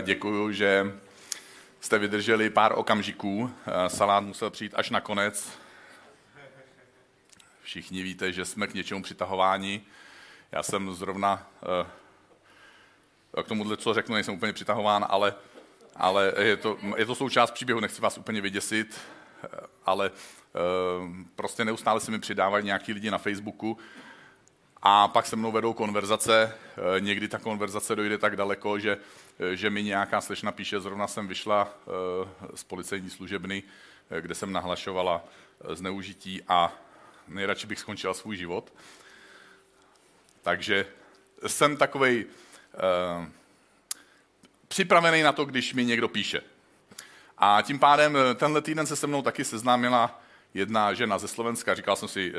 Děkuji, že jste vydrželi pár okamžiků. Salát musel přijít až na konec. Všichni víte, že jsme k něčemu přitahováni. Já jsem zrovna eh, k tomuhle, co řeknu, nejsem úplně přitahován, ale, ale je, to, je to součást příběhu, nechci vás úplně vyděsit, eh, ale eh, prostě neustále se mi přidávají nějaký lidi na Facebooku, a pak se mnou vedou konverzace. Eh, někdy ta konverzace dojde tak daleko, že, eh, že mi nějaká slečna píše, zrovna jsem vyšla eh, z policejní služebny, kde jsem nahlašovala zneužití a nejradši bych skončila svůj život. Takže jsem takovej připravený na to, když mi někdo píše. A tím pádem tenhle týden se se mnou taky seznámila jedna žena ze Slovenska. Říkal jsem si,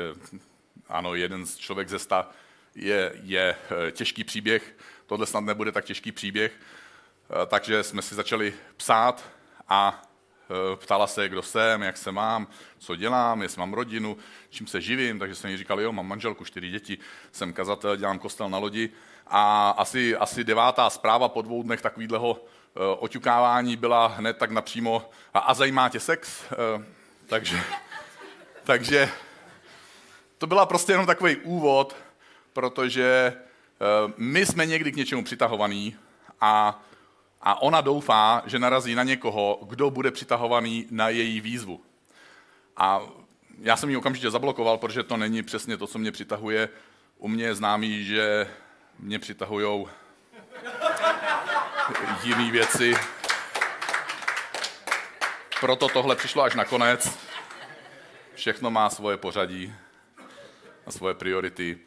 ano, jeden z člověk ze sta je, je eh, těžký příběh, tohle snad nebude tak těžký příběh, eh, takže jsme si začali psát a eh, ptala se, kdo jsem, jak se mám, co dělám, jestli mám rodinu, čím se živím, takže jsem jí říkal, jo, mám manželku, čtyři děti, jsem kazatel, dělám kostel na lodi. A asi, asi devátá zpráva po dvou dnech takového oťukávání byla hned tak napřímo a, a zajímá tě sex? Takže, takže to byla prostě jenom takový úvod, protože eh, my jsme někdy k něčemu přitahovaní a, a ona doufá, že narazí na někoho, kdo bude přitahovaný na její výzvu. A já jsem ji okamžitě zablokoval, protože to není přesně to, co mě přitahuje. U mě je známý, že mě přitahují jiné věci. Proto tohle přišlo až na konec. Všechno má svoje pořadí a svoje priority.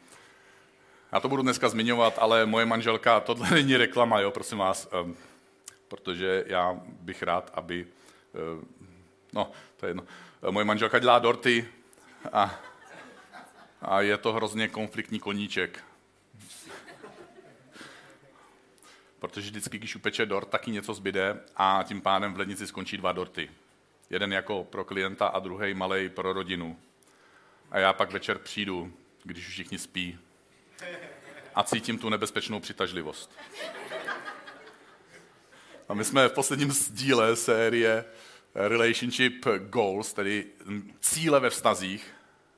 Já to budu dneska zmiňovat, ale moje manželka, tohle není reklama, jo, prosím vás, um, protože já bych rád, aby, uh, no, to je jedno, moje manželka dělá dorty a, a je to hrozně konfliktní koníček. Protože vždycky, když upeče dort, taky něco zbyde a tím pádem v lednici skončí dva dorty. Jeden jako pro klienta a druhý malej pro rodinu a já pak večer přijdu, když už všichni spí a cítím tu nebezpečnou přitažlivost. A my jsme v posledním díle série Relationship Goals, tedy cíle ve vztazích.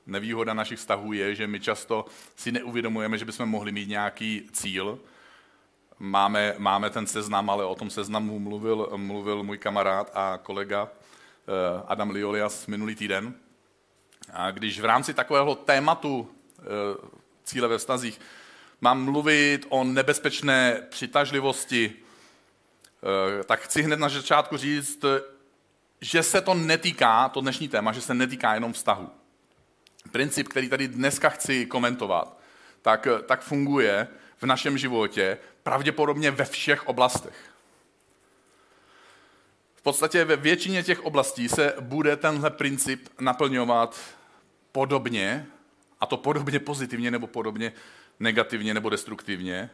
Nevýhoda našich vztahů je, že my často si neuvědomujeme, že bychom mohli mít nějaký cíl. Máme, máme ten seznam, ale o tom seznamu mluvil, mluvil můj kamarád a kolega eh, Adam Liolias minulý týden. A když v rámci takového tématu e, cíle ve vztazích mám mluvit o nebezpečné přitažlivosti, e, tak chci hned na začátku říct, že se to netýká, to dnešní téma, že se netýká jenom vztahu. Princip, který tady dneska chci komentovat, tak, tak funguje v našem životě pravděpodobně ve všech oblastech podstatě ve většině těch oblastí se bude tenhle princip naplňovat podobně, a to podobně pozitivně nebo podobně negativně nebo destruktivně.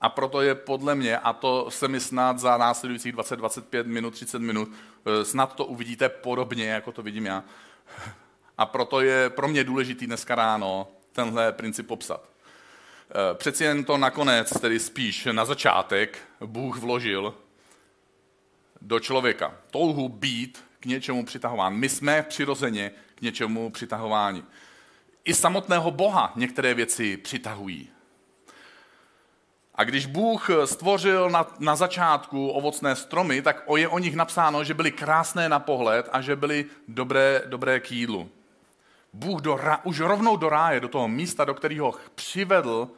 A proto je podle mě, a to se mi snad za následujících 20, 25 minut, 30 minut, eh, snad to uvidíte podobně, jako to vidím já. A proto je pro mě důležitý dneska ráno tenhle princip popsat. Eh, přeci jen to nakonec, tedy spíš na začátek, Bůh vložil do člověka. Touhu být k něčemu přitahován. My jsme přirozeně něčemu přitahováni. I samotného Boha některé věci přitahují. A když Bůh stvořil na, na začátku ovocné stromy, tak je o nich napsáno, že byly krásné na pohled a že byly dobré, dobré k jídlu. Bůh do, už rovnou do ráje, do toho místa, do kterého přivedl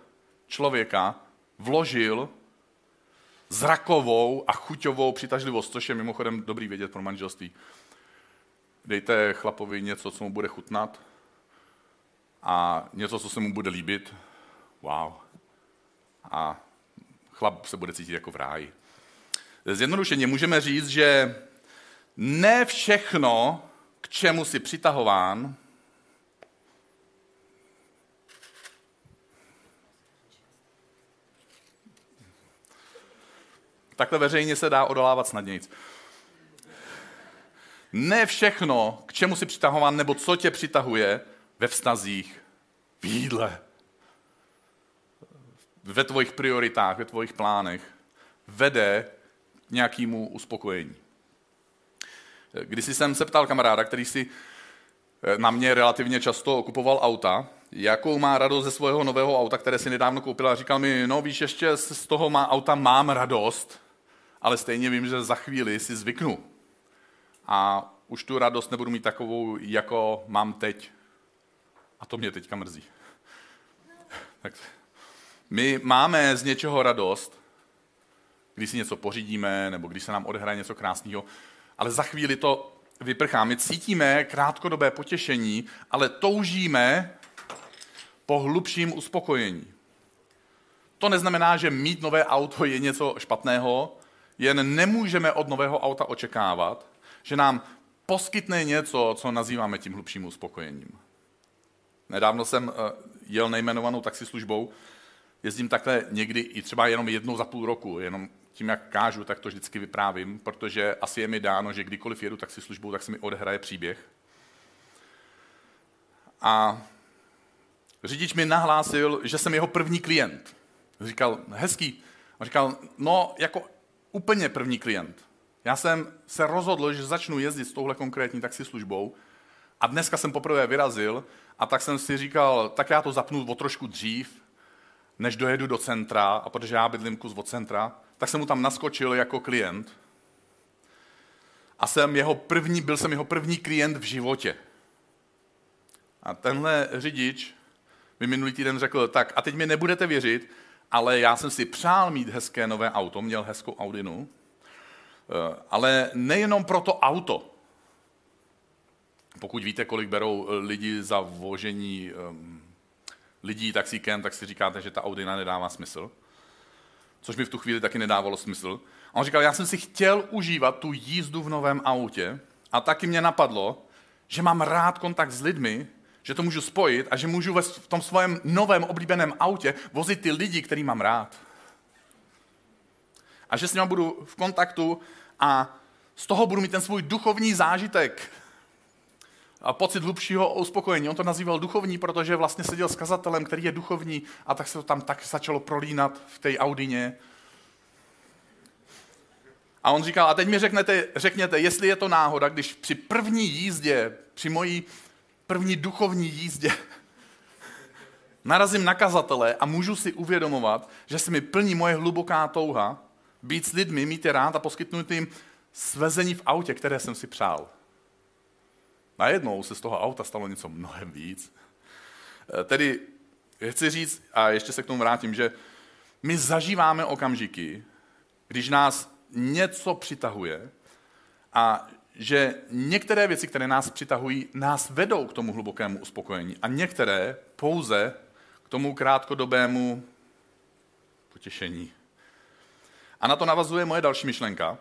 člověka, vložil zrakovou a chuťovou přitažlivost, což je mimochodem dobrý vědět pro manželství. Dejte chlapovi něco, co mu bude chutnat a něco, co se mu bude líbit. Wow. A chlap se bude cítit jako v ráji. Zjednodušeně můžeme říct, že ne všechno, k čemu si přitahován, Takhle veřejně se dá odolávat snadněji. Ne všechno, k čemu si přitahován, nebo co tě přitahuje ve vztazích, v jídle, ve tvojich prioritách, ve tvojich plánech, vede k nějakému uspokojení. Když jsem se ptal kamaráda, který si eh, na mě relativně často kupoval auta, jakou má radost ze svého nového auta, které si nedávno koupil a říkal mi, no víš, ještě z toho má auta mám radost, ale stejně vím, že za chvíli si zvyknu. A už tu radost nebudu mít takovou, jako mám teď. A to mě teďka mrzí. tak my máme z něčeho radost, když si něco pořídíme, nebo když se nám odehraje něco krásného, ale za chvíli to vyprchá. My cítíme krátkodobé potěšení, ale toužíme po hlubším uspokojení. To neznamená, že mít nové auto je něco špatného, jen nemůžeme od nového auta očekávat, že nám poskytne něco, co nazýváme tím hlubším uspokojením. Nedávno jsem eh, jel nejmenovanou taxislužbou, jezdím takhle někdy i třeba jenom jednou za půl roku, jenom tím, jak kážu, tak to vždycky vyprávím, protože asi je mi dáno, že kdykoliv jedu taxislužbou, tak se mi odehraje příběh. A řidič mi nahlásil, že jsem jeho první klient. Říkal, hezký. A říkal, no, jako úplně první klient. Já jsem se rozhodl, že začnu jezdit s touhle konkrétní taxislužbou a dneska jsem poprvé vyrazil a tak jsem si říkal, tak já to zapnu o trošku dřív, než dojedu do centra, a protože já bydlím kus od centra, tak jsem mu tam naskočil jako klient. A jsem jeho první, byl jsem jeho první klient v životě. A tenhle řidič mi minulý týden řekl, tak a teď mi nebudete věřit, ale já jsem si přál mít hezké nové auto, měl hezkou Audinu, ale nejenom pro to auto. Pokud víte, kolik berou lidi za vožení ehm, lidí taxíkem, tak si říkáte, že ta Audina nedává smysl. Což mi v tu chvíli taky nedávalo smysl. A on říkal, já jsem si chtěl užívat tu jízdu v novém autě a taky mě napadlo, že mám rád kontakt s lidmi, že to můžu spojit a že můžu v tom svém novém oblíbeném autě vozit ty lidi, který mám rád. A že s nimi budu v kontaktu a z toho budu mít ten svůj duchovní zážitek, a pocit hlubšího uspokojení. On to nazýval duchovní, protože vlastně seděl s kazatelem, který je duchovní a tak se to tam tak začalo prolínat v té Audině. A on říkal, a teď mi řeknete, řekněte, jestli je to náhoda, když při první jízdě, při mojí první duchovní jízdě, narazím na kazatele a můžu si uvědomovat, že se mi plní moje hluboká touha být s lidmi, mít je rád a poskytnout jim svezení v autě, které jsem si přál. Najednou se z toho auta stalo něco mnohem víc. Eh, tedy chci říct, a ještě se k tomu vrátím, že my zažíváme okamžiky, když nás něco přitahuje a že některé věci, které nás přitahují, nás vedou k tomu hlubokému uspokojení a některé pouze k tomu krátkodobému potěšení. A na to navazuje moje další myšlenka,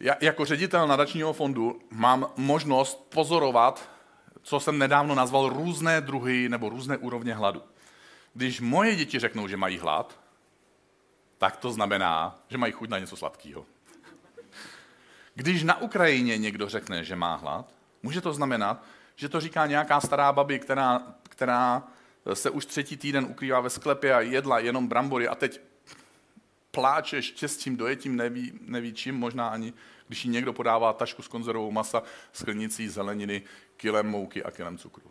já, jako ředitel nadačního fondu mám možnost pozorovat, co jsem nedávno nazval různé druhy nebo různé úrovně hladu. Když moje děti řeknou, že mají hlad, tak to znamená, že mají chuť na něco sladkého. Když na Ukrajině někdo řekne, že má hlad, může to znamenat, že to říká nějaká stará babi, která, která se už třetí týden ukrývá ve sklepě a jedla jenom brambory a teď pláče štěstím, dojetím, neví, neví čím, možná ani když jí někdo podává tašku s konzervou masa, sklenicí zeleniny, kilem mouky a kilem cukru.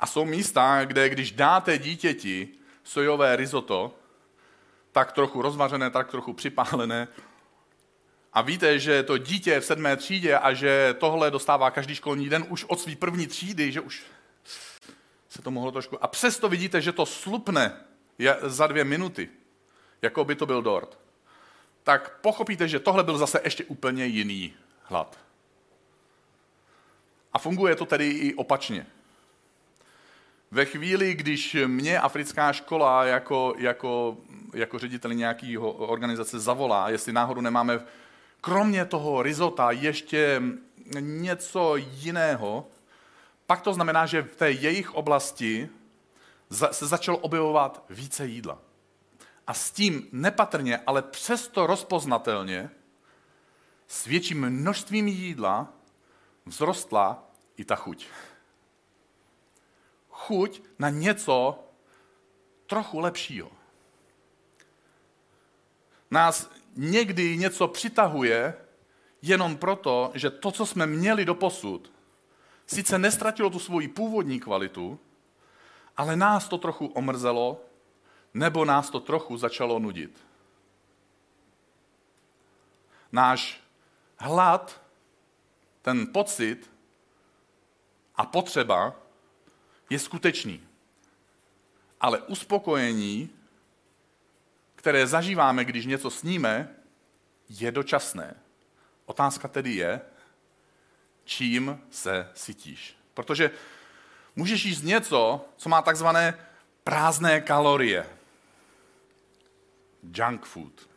A jsou místa, kde když dáte dítěti sojové risotto, tak trochu rozvařené, tak trochu připálené, a víte, že to dítě je v sedmé třídě a že tohle dostává každý školní den už od své první třídy, že už se to mohlo trošku... A přesto vidíte, že to slupne za dvě minuty, jako by to byl dort tak pochopíte, že tohle byl zase ještě úplně jiný hlad. A funguje to tedy i opačně. Ve chvíli, když mě africká škola jako, jako, jako ředitel nějaké organizace zavolá, jestli náhodou nemáme kromě toho rizota ještě něco jiného, pak to znamená, že v té jejich oblasti se začalo objevovat více jídla a s tím nepatrně, ale přesto rozpoznatelně s větším množstvím jídla vzrostla i ta chuť. Chuť na něco trochu lepšího. nás někdy něco přitahuje jenom proto, že to, co jsme měli do posud, sice nestratilo tu svoji původní kvalitu, ale nás to trochu omrzelo, nebo nás to trochu začalo nudit. Náš hlad, ten pocit a potřeba je skutečný. Ale uspokojení, které zažíváme, když něco sníme, je dočasné. Otázka tedy je, čím se sytíš. Protože můžeš jíst něco, co má takzvané prázdné kalorie. Junk food.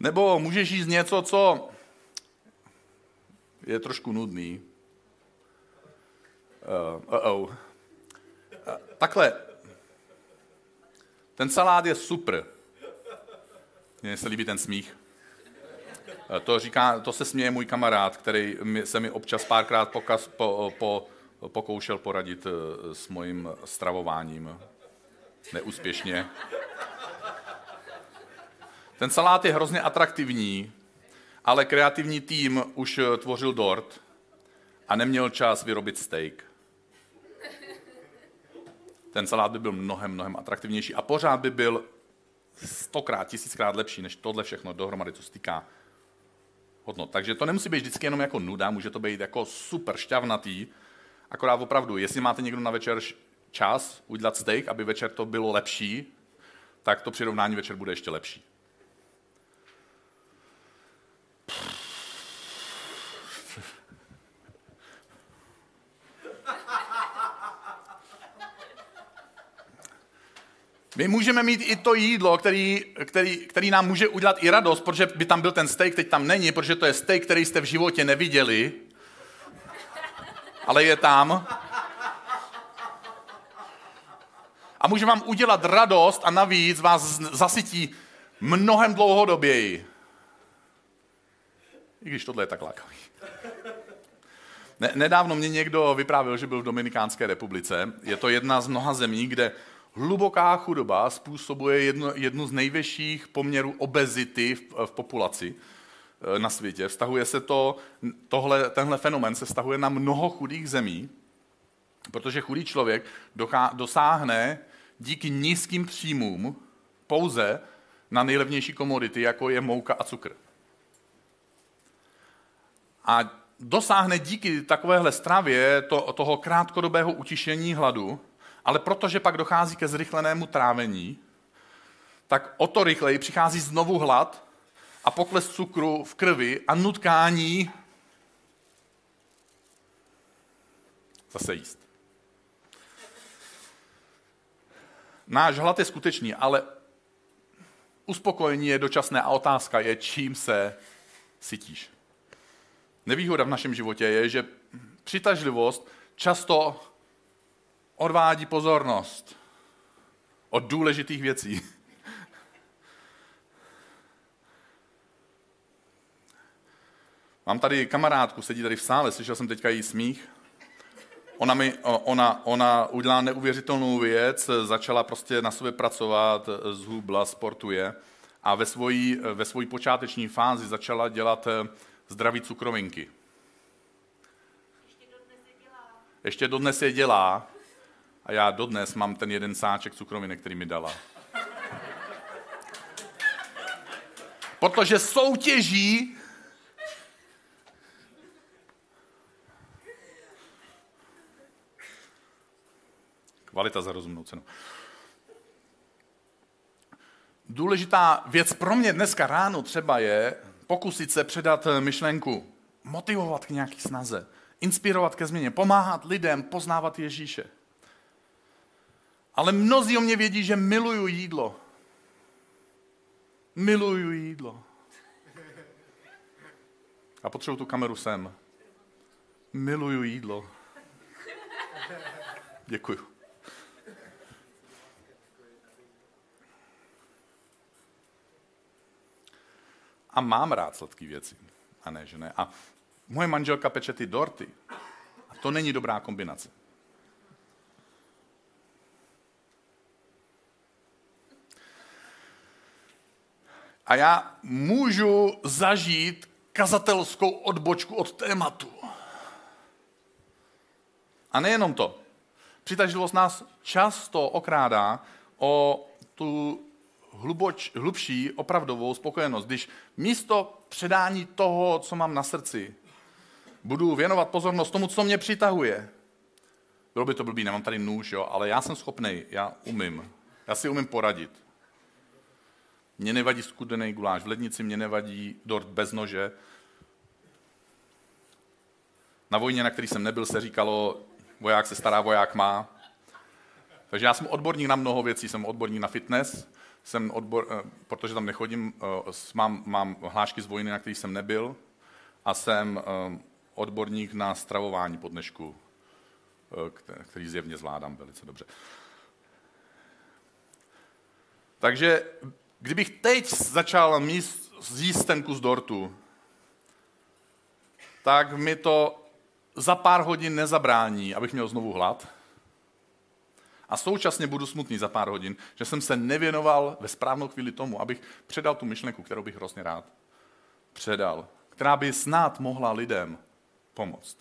Nebo můžeš jíst něco, co je trošku nudný. Uh, uh-oh. Uh, takhle. Ten salát je super. Mně se líbí ten smích. To, říká, to se směje můj kamarád, který se mi občas párkrát pokaz, po, po, pokoušel poradit uh, s mojím stravováním. Neúspěšně. Ten salát je hrozně atraktivní, ale kreativní tým už eh, tvořil dort a neměl čas vyrobit steak. Ten salát by byl mnohem, mnohem atraktivnější a pořád by byl stokrát, tisíckrát lepší než tohle všechno dohromady, co se týká hodnot. Takže to nemusí být vždycky jenom jako nuda, může to být jako super šťavnatý, akorát opravdu, jestli máte někdo na večer čas udělat steak, aby večer to bylo lepší, tak to přirovnání večer bude ještě lepší. My můžeme mít i to jídlo, který, který, který nám může udělat i radost, protože by tam byl ten steak, teď tam není, protože to je steak, který jste v životě neviděli, ale je tam. A může vám udělat radost a navíc vás zasytí mnohem dlouhodoběji. I když tohle je tak lákavý. Ne, nedávno mě někdo vyprávěl, že byl v Dominikánské republice. Je to jedna z mnoha zemí, kde hluboká chudoba způsobuje jedno, jednu z nejvyšších poměrů obezity v, v populaci eh, na světě. Vztahuje se to, tohle, tenhle fenomen se vztahuje na mnoho chudých zemí, protože chudý člověk doká, dosáhne díky nízkým příjmům pouze na nejlevnější komodity, jako je mouka a cukr. A dosáhne díky takovéhle stravě to, toho krátkodobého utišení hladu, ale protože pak dochází ke zrychlenému trávení, tak o to rychleji přichází znovu hlad a pokles cukru v krvi a nutkání zase jíst. Náš hlad je skutečný, ale uspokojení je dočasné a otázka je, čím se sytíš. Nevýhoda v našem životě je, že přitažlivost často odvádí pozornost od důležitých věcí. Mám tady kamarádku, sedí tady v sále, slyšel jsem teďka její smích. Ona, mi, ona, ona udělala neuvěřitelnou věc, začala prostě na sobě pracovat, zhubla, sportuje a ve svojí, ve svojí počáteční fázi začala dělat eh, zdraví cukrovinky. Ještě dodnes je dělá. Ještě dodnes je dělá a já dodnes mám ten jeden sáček cukrovinek, který mi dala. Protože soutěží Kvalita za rozumnou cenu. Důležitá věc pro mě dneska ráno třeba je pokusit se předat myšlenku, motivovat k nějaký snaze, inspirovat ke změně, pomáhat lidem poznávat Ježíše. Ale mnozí o mě vědí, že miluju jídlo. Miluju jídlo. A potřebuji tu kameru sem. Miluju jídlo. Děkuju. A mám rád sladké věci. A ne, že ne. A moje manželka peče ty dorty. A to není dobrá kombinace. A já můžu zažít kazatelskou odbočku od tématu. A nejenom to. Přitažlivost nás často okrádá o tu hluboč, hlubší opravdovou spokojenost. Když místo předání toho, co mám na srdci, budu věnovat pozornost tomu, co mě přitahuje. Bylo by to blbý, nemám tady nůž, jo, ale já jsem schopný, já umím. Já si umím poradit. Mně nevadí skudený guláš v lednici, mě nevadí dort bez nože. Na vojně, na který jsem nebyl, se říkalo, voják se stará, voják má. Takže já jsem odborník na mnoho věcí, jsem odborník na fitness, jsem odbor, eh, protože tam nechodím, eh, mám, mám hlášky z vojny, na který jsem nebyl a jsem eh, odborník na stravování po dnešku, který zjevně zvládám velice dobře. Takže kdybych teď začal míst, zjíst ten kus dortu, tak mi to za pár hodin nezabrání, abych měl znovu hlad. A současně budu smutný za pár hodin, že jsem se nevěnoval ve správnou chvíli tomu, abych předal tu myšlenku, kterou bych hrozně rád předal, která by snad mohla lidem pomoct.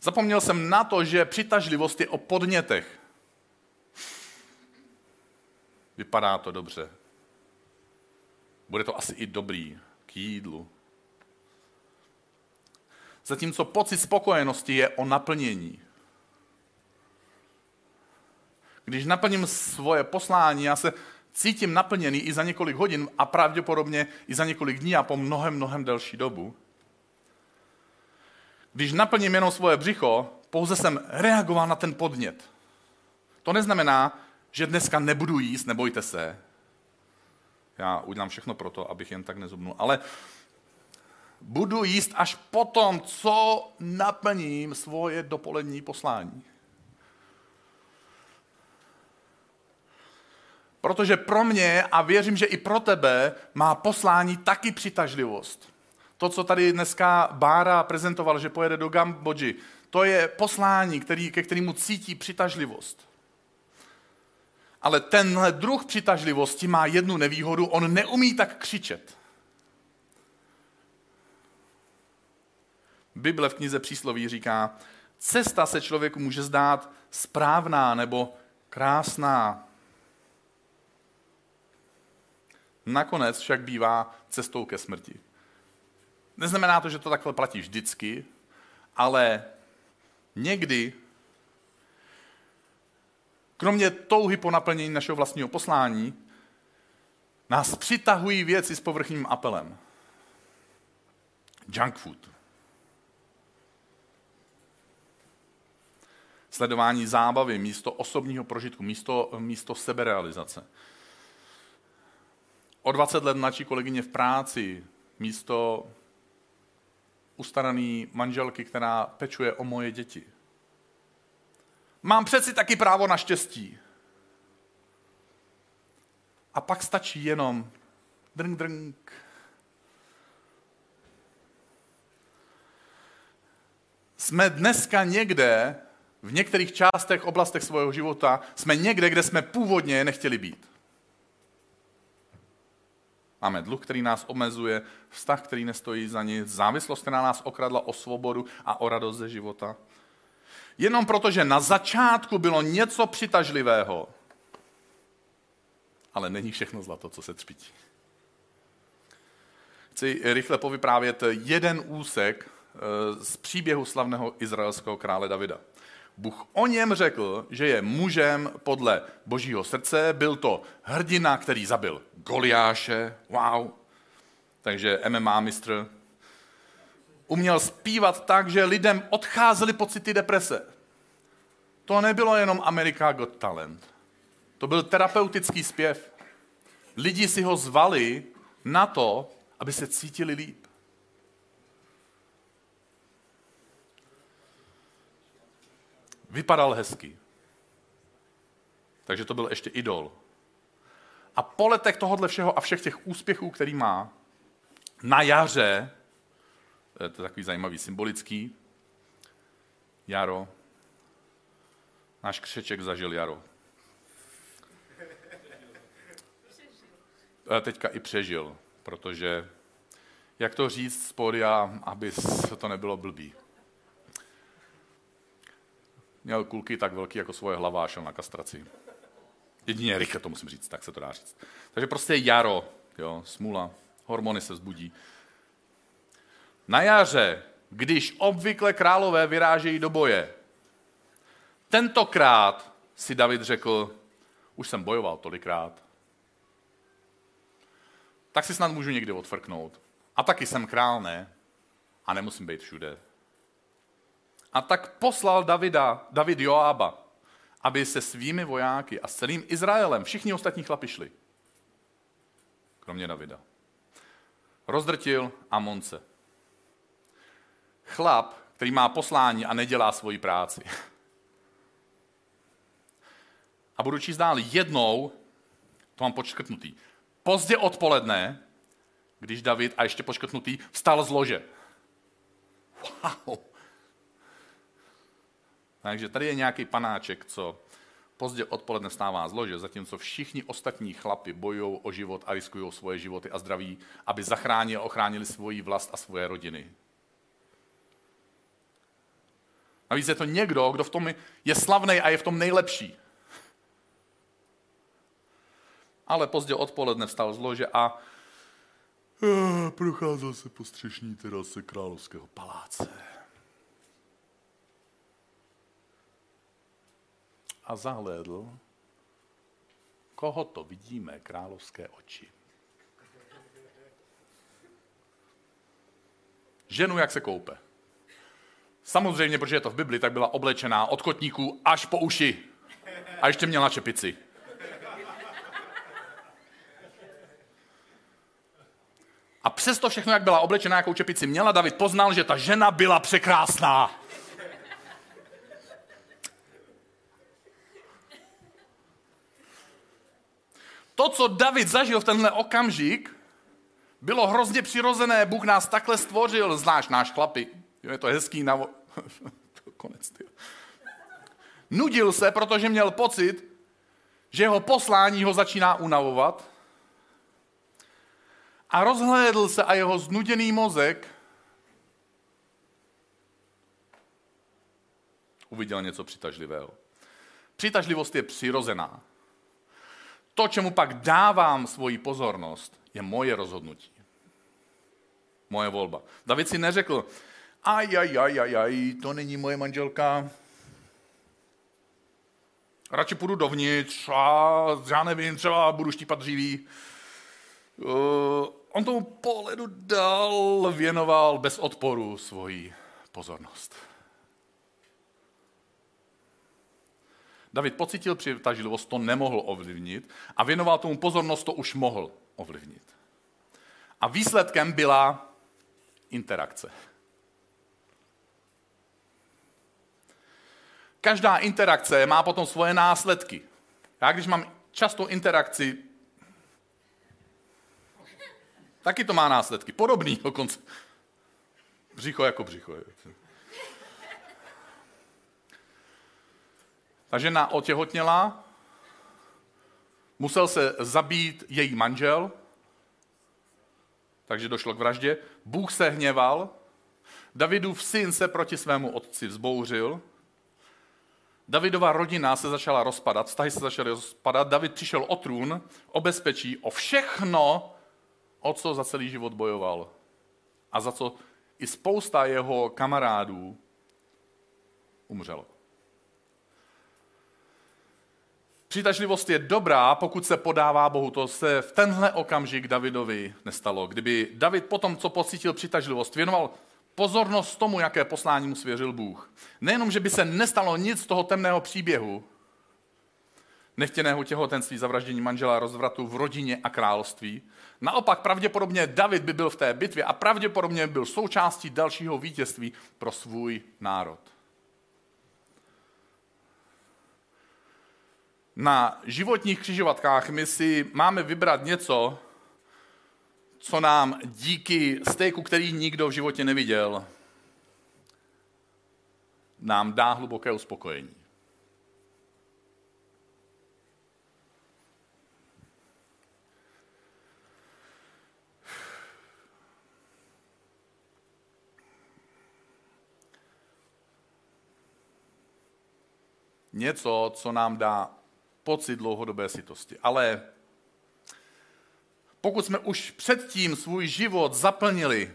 Zapomněl jsem na to, že přitažlivost je o podnětech. Vypadá to dobře. Bude to asi i dobrý k jídlu. Zatímco pocit spokojenosti je o naplnění. Když naplním svoje poslání, já se cítím naplněný i za několik hodin a pravděpodobně i za několik dní a po mnohem, mnohem delší dobu. Když naplním jenom svoje břicho, pouze jsem reagoval na ten podnět. To neznamená, že dneska nebudu jíst, nebojte se. Já udělám všechno pro to, abych jen tak nezubnul. Ale budu jíst až potom, co naplním svoje dopolední poslání. Protože pro mě a věřím, že i pro tebe má poslání taky přitažlivost. To, co tady dneska Bára prezentoval, že pojede do Gambodži, to je poslání, který, ke kterému cítí přitažlivost. Ale tenhle druh přitažlivosti má jednu nevýhodu, on neumí tak křičet. Bible v knize přísloví říká, cesta se člověku může zdát správná nebo krásná. Nakonec však bývá cestou ke smrti. Neznamená to, že to takhle platí vždycky, ale někdy, kromě touhy po naplnění našeho vlastního poslání, nás přitahují věci s povrchním apelem. Junk food. Sledování zábavy místo osobního prožitku, místo, místo seberealizace. O 20 let mladší kolegyně v práci, místo ustaraný manželky, která pečuje o moje děti. Mám přeci taky právo na štěstí. A pak stačí jenom drng, drng. Jsme dneska někde, v některých částech, oblastech svého života, jsme někde, kde jsme původně nechtěli být. Máme dluh, který nás omezuje, vztah, který nestojí za nic, závislost, která nás okradla o svobodu a o radost ze života. Jenom proto, že na začátku bylo něco přitažlivého, ale není všechno zlato, co se třpítí. Chci rychle povyprávět jeden úsek eh, z příběhu slavného izraelského krále Davida. Bůh o něm řekl, že je mužem podle božího srdce. Byl to hrdina, který zabil Goliáše. Wow. Takže MMA mistr. Uměl zpívat tak, že lidem odcházely pocity deprese. To nebylo jenom America Got Talent. To byl terapeutický zpěv. Lidi si ho zvali na to, aby se cítili líp. Vypadal hezky. Takže to byl ještě idol. A po letech tohohle všeho a všech těch úspěchů, který má, na jaře je to takový zajímavý symbolický. Jaro. Náš křeček zažil jaro. Teďka i přežil, protože, jak to říct z pódia, aby to nebylo blbý. Měl kulky tak velký jako svoje hlava a šel na kastraci. Jedině rychle to musím říct, tak se to dá říct. Takže prostě jaro, jo, smula, hormony se vzbudí. Na jaře, když obvykle králové vyrážejí do boje, tentokrát si David řekl, už jsem bojoval tolikrát, tak si snad můžu někdy odfrknout. A taky jsem král, ne? A nemusím být všude. A tak poslal Davida, David Joába, aby se svými vojáky a s celým Izraelem, všichni ostatní chlapi šli. Kromě Davida. Rozdrtil Amonce. Chlap, který má poslání a nedělá svoji práci. A budu číst dál jednou, to mám počkrtnutý. Pozdě odpoledne, když David, a ještě počkrtnutý, vstal z lože. Wow. Takže tady je nějaký panáček, co pozdě odpoledne stává z lože, zatímco všichni ostatní chlapi bojují o život a riskují svoje životy a zdraví, aby zachránili a ochránili svoji vlast a svoje rodiny. Navíc je to někdo, kdo v tom je slavný a je v tom nejlepší. Ale pozdě odpoledne vstal z lože a eh, procházel se po střešní terase královského paláce. A zahlédl, koho to vidíme, královské oči. Ženu, jak se koupe. Samozřejmě, protože je to v Bibli, tak byla oblečená od kotníků až po uši. A ještě měla čepici. A přesto všechno, jak byla oblečená, jakou čepici měla, David poznal, že ta žena byla překrásná. To, co David zažil v tenhle okamžik, bylo hrozně přirozené. Bůh nás takhle stvořil, znáš náš chlapy. Je to hezký na... Konec, ty. Nudil se, protože měl pocit, že jeho poslání ho začíná unavovat. A rozhlédl se a jeho znuděný mozek uviděl něco přitažlivého. Přitažlivost je přirozená. To, čemu pak dávám svoji pozornost, je moje rozhodnutí. Moje volba. David si neřekl, aj, aj, aj, aj, aj, to není moje manželka. Radši půjdu dovnitř a já nevím, třeba budu štípat dříví. Uh, on tomu pohledu dal, věnoval bez odporu svoji pozornost. David pocitil přitažlivost, to nemohl ovlivnit a věnoval tomu pozornost, to už mohl ovlivnit. A výsledkem byla interakce. Každá interakce má potom svoje následky. Já když mám častou interakci, taky to má následky. Podobný dokonce. Břicho jako břicho. Ta žena otěhotněla, musel se zabít její manžel, takže došlo k vraždě. Bůh se hněval, Davidův syn se proti svému otci vzbouřil, Davidova rodina se začala rozpadat, vztahy se začaly rozpadat, David přišel o trůn, o bezpečí, o všechno, o co za celý život bojoval. A za co i spousta jeho kamarádů umřelo. Přitažlivost je dobrá, pokud se podává Bohu. To se v tenhle okamžik Davidovi nestalo. Kdyby David potom, co pocítil přitažlivost, věnoval pozornost tomu, jaké poslání mu svěřil Bůh. Nejenom, že by se nestalo nic z toho temného příběhu, nechtěného těhotenství, zavraždění manžela, rozvratu v rodině a království. Naopak pravděpodobně David by byl v té bitvě a pravděpodobně byl součástí dalšího vítězství pro svůj národ. Na životních křižovatkách my si máme vybrat něco, co nám díky stejku, který nikdo v životě neviděl, nám dá hluboké uspokojení. Něco, co nám dá pocit dlouhodobé sytosti. Ale pokud jsme už předtím svůj život zaplnili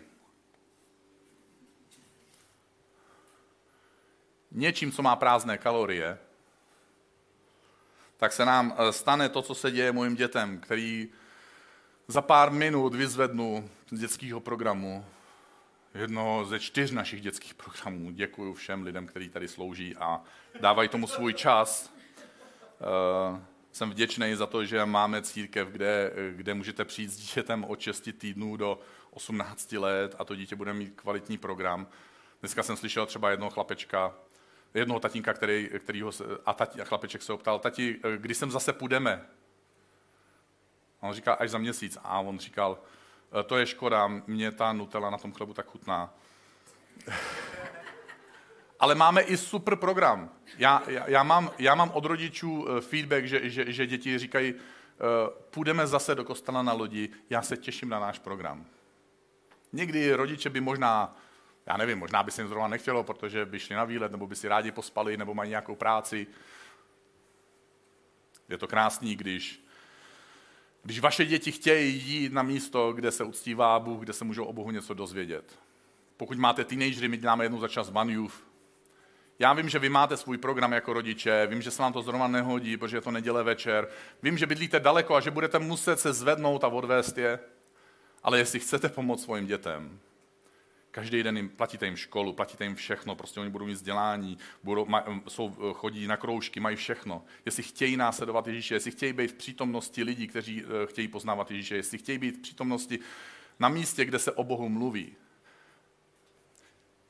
něčím, co má prázdné kalorie, tak se nám eh, stane to, co se děje mojim dětem, který za pár minut vyzvednu z dětského programu, jednoho ze čtyř našich dětských programů. Děkuji všem lidem, kteří tady slouží a dávají tomu svůj čas. Jsem vděčný za to, že máme církev, kde, kde můžete přijít s dítětem od 6 týdnů do 18 let a to dítě bude mít kvalitní program. Dneska jsem slyšel třeba jednoho chlapečka, jednoho tatínka, který, kterýho, a, tati, a chlapeček se optal, tati, kdy sem zase půjdeme? A on říkal, až za měsíc. A on říkal, to je škoda, mě ta Nutella na tom chlebu tak chutná. Ale máme i super program. Já, já, já, mám, já mám od rodičů eh, feedback, že, že, že děti říkají, eh, půjdeme zase do kostela na lodi, já se těším na náš program. Někdy rodiče by možná, já nevím, možná by se jim zrovna nechtělo, protože by šli na výlet, nebo by si rádi pospali, nebo mají nějakou práci. Je to krásný, když, když vaše děti chtějí jít na místo, kde se uctívá Bůh, kde se můžou o Bohu něco dozvědět. Pokud máte teenagery, my děláme jednou za čas One Youth, já vím, že vy máte svůj program jako rodiče, vím, že se vám to zrovna nehodí, protože je to neděle večer. Vím, že bydlíte daleko a že budete muset se zvednout a odvést je. Ale jestli chcete pomoct svým dětem, každý den jim platíte jim školu, platíte jim všechno, prostě oni budou mít vzdělání, budou, maj, jsou, chodí na kroužky, mají všechno. Jestli chtějí následovat Ježíše, jestli chtějí být v přítomnosti lidí, kteří eh, chtějí poznávat Ježíše, jestli chtějí být v přítomnosti na místě, kde se o Bohu mluví,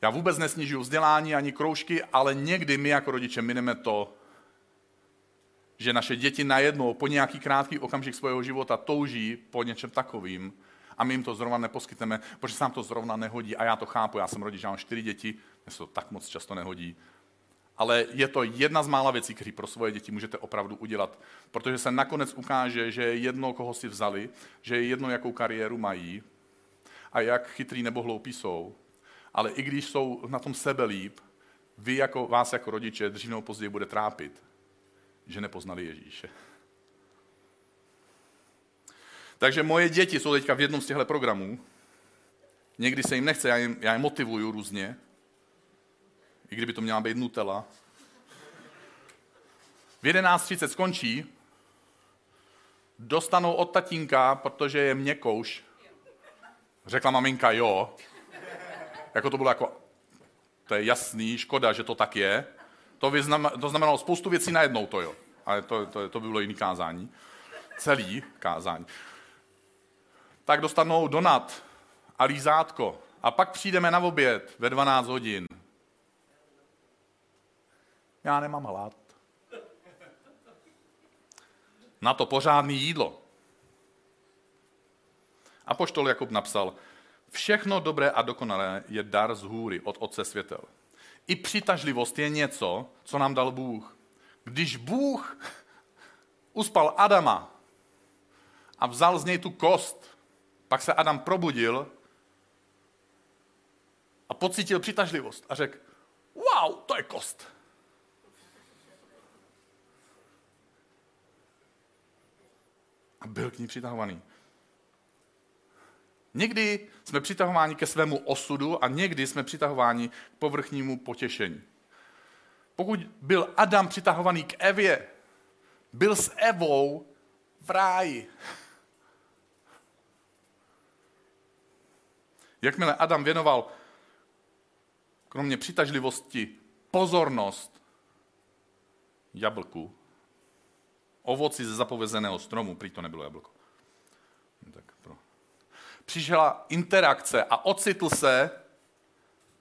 já vůbec nesnižuju vzdělání ani kroužky, ale někdy my jako rodiče mineme to, že naše děti najednou po nějaký krátký okamžik svého života touží po něčem takovým a my jim to zrovna neposkytneme, protože se nám to zrovna nehodí a já to chápu, já jsem rodič, já mám čtyři děti, mě se to tak moc často nehodí. Ale je to jedna z mála věcí, které pro svoje děti můžete opravdu udělat, protože se nakonec ukáže, že je jedno, koho si vzali, že je jedno, jakou kariéru mají a jak chytrý nebo hloupí jsou ale i když jsou na tom sebe líp, vy jako, vás jako rodiče dřív nebo později bude trápit, že nepoznali Ježíše. Takže moje děti jsou teďka v jednom z těchto programů. Někdy se jim nechce, já, jim, já je motivuju různě. I kdyby to měla být Nutella. V 11.30 skončí, dostanou od tatínka, protože je měkouš. Řekla maminka jo, jako to bylo jako, to je jasný, škoda, že to tak je. To, vyznam, to znamenalo spoustu věcí najednou to jo. Ale to, to, to by bylo jiný kázání. Celý kázání. Tak dostanou donat a lízátko. A pak přijdeme na oběd ve 12 hodin. Já nemám hlad. Na to pořádný jídlo. A poštol Jakub napsal, Všechno dobré a dokonalé je dar z hůry od Otce světel. I přitažlivost je něco, co nám dal Bůh. Když Bůh uspal Adama a vzal z něj tu kost, pak se Adam probudil a pocítil přitažlivost a řekl, wow, to je kost. A byl k ní přitahovaný. Někdy jsme přitahováni ke svému osudu a někdy jsme přitahováni k povrchnímu potěšení. Pokud byl Adam přitahovaný k Evě, byl s Evou v ráji. Jakmile Adam věnoval kromě přitažlivosti pozornost jablku, ovoci ze zapovězeného stromu, prý to nebylo jablko, přišla interakce a ocitl se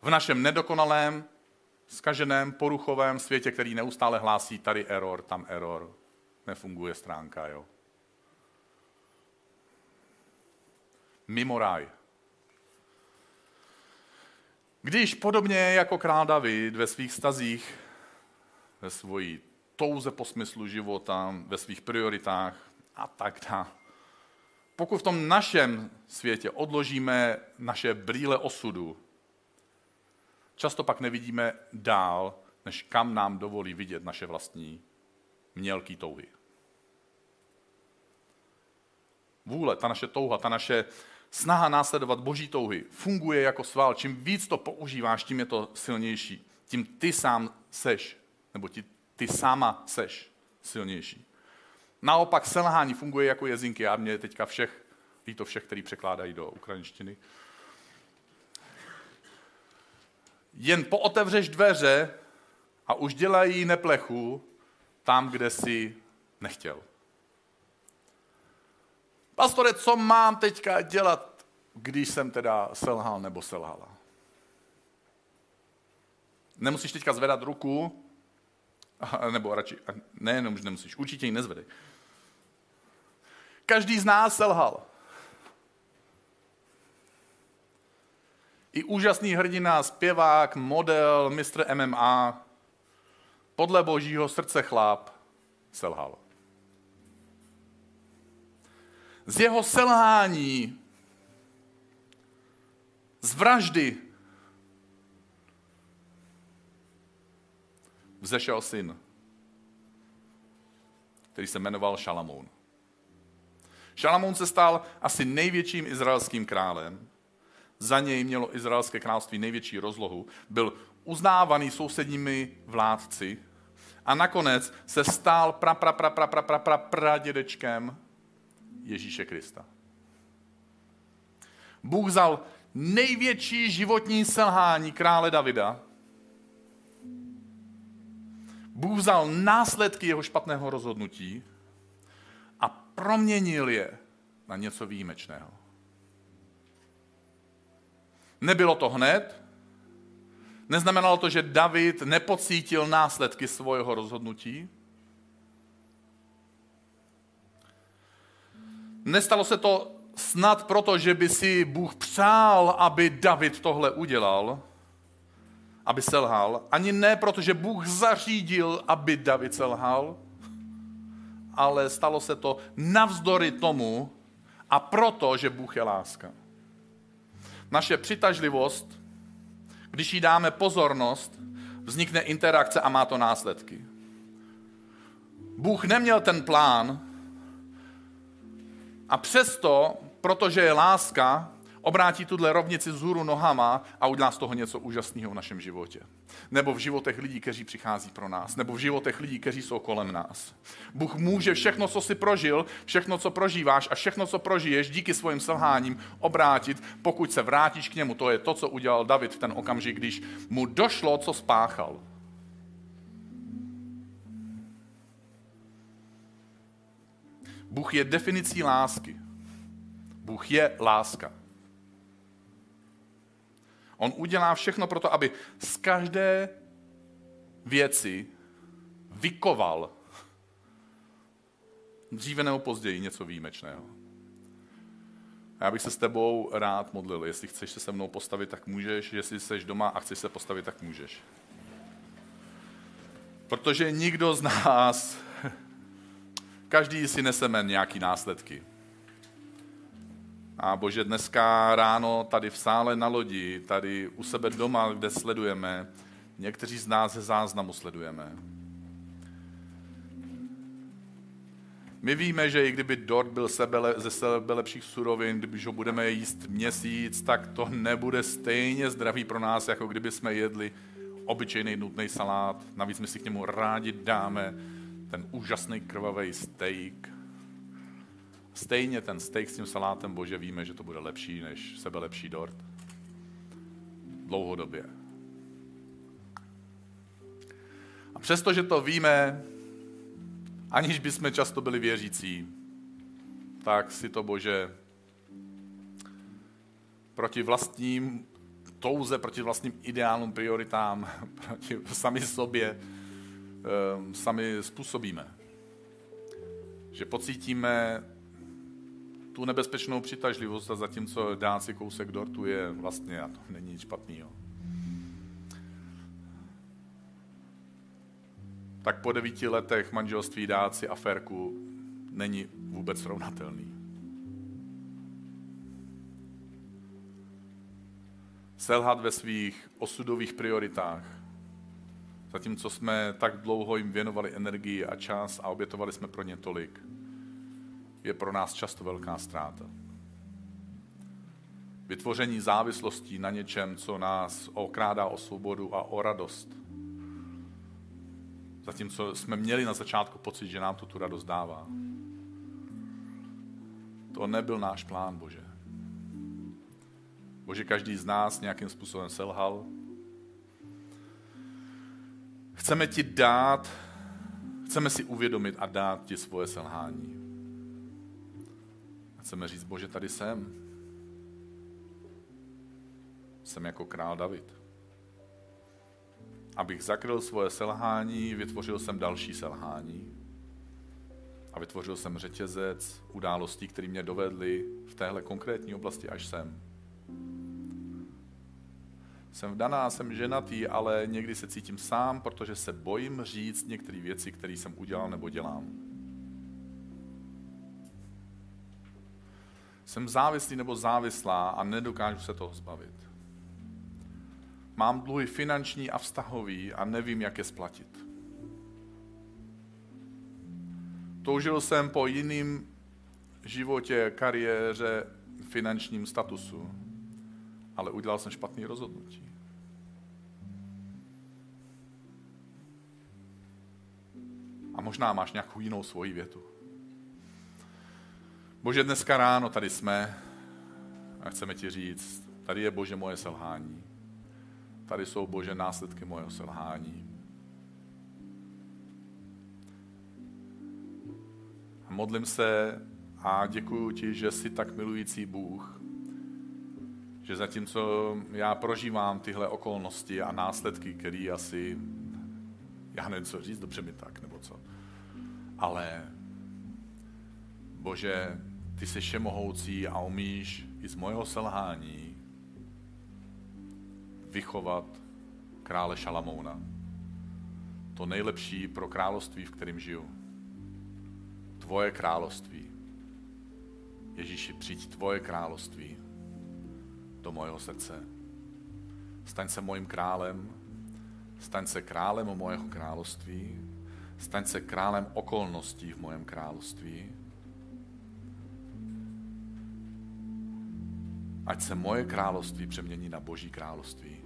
v našem nedokonalém, skaženém, poruchovém světě, který neustále hlásí tady error, tam error, nefunguje stránka, jo. mimo ráj. Když podobně jako král David ve svých stazích, ve svojí touze po smyslu života, ve svých prioritách a tak dále, pokud v tom našem světě odložíme naše brýle osudu, často pak nevidíme dál, než kam nám dovolí vidět naše vlastní mělký touhy. Vůle, ta naše touha, ta naše snaha následovat boží touhy funguje jako sval. Čím víc to používáš, tím je to silnější. Tím ty sám seš, nebo ti, ty sama seš silnější. Naopak selhání funguje jako jezinky. Já mě teďka všech, ví to všech, který překládají do ukrajinštiny. Jen pootevřeš dveře a už dělají neplechu tam, kde jsi nechtěl. Pastore, co mám teďka dělat, když jsem teda selhal nebo selhala? Nemusíš teďka zvedat ruku, nebo radši, nejenom, že nemusíš, určitě ji nezvedej. Každý z nás selhal. I úžasný hrdina, zpěvák, model, mistr MMA, podle božího srdce chlap, selhal. Z jeho selhání, z vraždy, vzešel syn, který se jmenoval Šalamoun. Šalamoun se stal asi největším izraelským králem. Za něj mělo izraelské království největší rozlohu. Byl uznávaný sousedními vládci a nakonec se stal pra, pra, pra, pra, pra, pra, pra, pra dědečkem Ježíše Krista. Bůh vzal největší životní selhání krále Davida. Bůh vzal následky jeho špatného rozhodnutí proměnil je na něco výjimečného. Nebylo to hned, neznamenalo to, že David nepocítil následky svého rozhodnutí. Nestalo se to snad proto, že by si Bůh přál, aby David tohle udělal, aby selhal. Ani ne proto, že Bůh zařídil, aby David selhal, ale stalo se to navzdory tomu a proto, že Bůh je láska. Naše přitažlivost, když jí dáme pozornost, vznikne interakce a má to následky. Bůh neměl ten plán a přesto, protože je láska, obrátí tuhle rovnici vzhůru nohama a udělá z toho něco úžasného v našem životě. Nebo v životech lidí, kteří přichází pro nás. Nebo v životech lidí, kteří jsou kolem nás. Bůh může všechno, co si prožil, všechno, co prožíváš a všechno, co prožiješ díky svým selháním, obrátit, pokud se vrátíš k němu. To je to, co udělal David v ten okamžik, když mu došlo, co spáchal. Bůh je definicí lásky. Bůh je láska. On udělá všechno pro to, aby z každé věci vykoval dříve nebo později něco výjimečného. Já bych se s tebou rád modlil. Jestli chceš se se mnou postavit, tak můžeš. Jestli jsi doma a chceš se postavit, tak můžeš. Protože nikdo z nás, každý si neseme nějaký následky. A bože, dneska ráno tady v sále na lodi, tady u sebe doma, kde sledujeme, někteří z nás ze záznamu sledujeme. My víme, že i kdyby dort byl sebe, ze sebe lepších surovin, když ho budeme jíst měsíc, tak to nebude stejně zdravý pro nás, jako kdyby jsme jedli obyčejný nutný salát. Navíc my si k němu rádi dáme ten úžasný krvavý steak, Stejně ten steak s tím salátem, bože, víme, že to bude lepší než sebe lepší dort. Dlouhodobě. A přesto, že to víme, aniž bychom často byli věřící, tak si to, bože, proti vlastním touze, proti vlastním ideálům, prioritám, proti sami sobě, ehm, sami způsobíme. Že pocítíme tu nebezpečnou přitažlivost a zatímco dát si kousek dortu je vlastně, a to není nic špatného. Tak po devíti letech manželství dát si aférku není vůbec srovnatelný. Selhat ve svých osudových prioritách, zatímco jsme tak dlouho jim věnovali energii a čas a obětovali jsme pro ně tolik, je pro nás často velká ztráta. Vytvoření závislostí na něčem, co nás okrádá o svobodu a o radost. Zatímco jsme měli na začátku pocit, že nám to tu radost dává. To nebyl náš plán, Bože. Bože, každý z nás nějakým způsobem selhal. Chceme ti dát, chceme si uvědomit a dát ti svoje selhání. Chceme říct, Bože, tady jsem. Jsem jako král David. Abych zakryl svoje selhání, vytvořil jsem další selhání. A vytvořil jsem řetězec událostí, které mě dovedly v téhle konkrétní oblasti až sem. Jsem vdaná, jsem ženatý, ale někdy se cítím sám, protože se bojím říct některé věci, které jsem udělal nebo dělám. Jsem závislý nebo závislá a nedokážu se toho zbavit. Mám dluhy finanční a vztahový a nevím, jak je splatit. Toužil jsem po jiným životě, kariéře, finančním statusu, ale udělal jsem špatný rozhodnutí. A možná máš nějakou jinou svoji větu. Bože, dneska ráno tady jsme a chceme ti říct, tady je Bože moje selhání. Tady jsou Bože následky mojeho selhání. A modlím se a děkuji ti, že jsi tak milující Bůh, že zatímco já prožívám tyhle okolnosti a následky, které asi, já nevím, co říct, dobře mi tak, nebo co, ale Bože, ty jsi všemohoucí a umíš i z mojeho selhání vychovat krále Šalamouna. To nejlepší pro království, v kterém žiju. Tvoje království. Ježíši, přijď tvoje království do mojeho srdce. Staň se mojím králem, staň se králem mojeho království, staň se králem okolností v mojem království. Ať se moje království přemění na Boží království.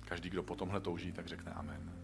Každý, kdo po tomhle touží, tak řekne amen.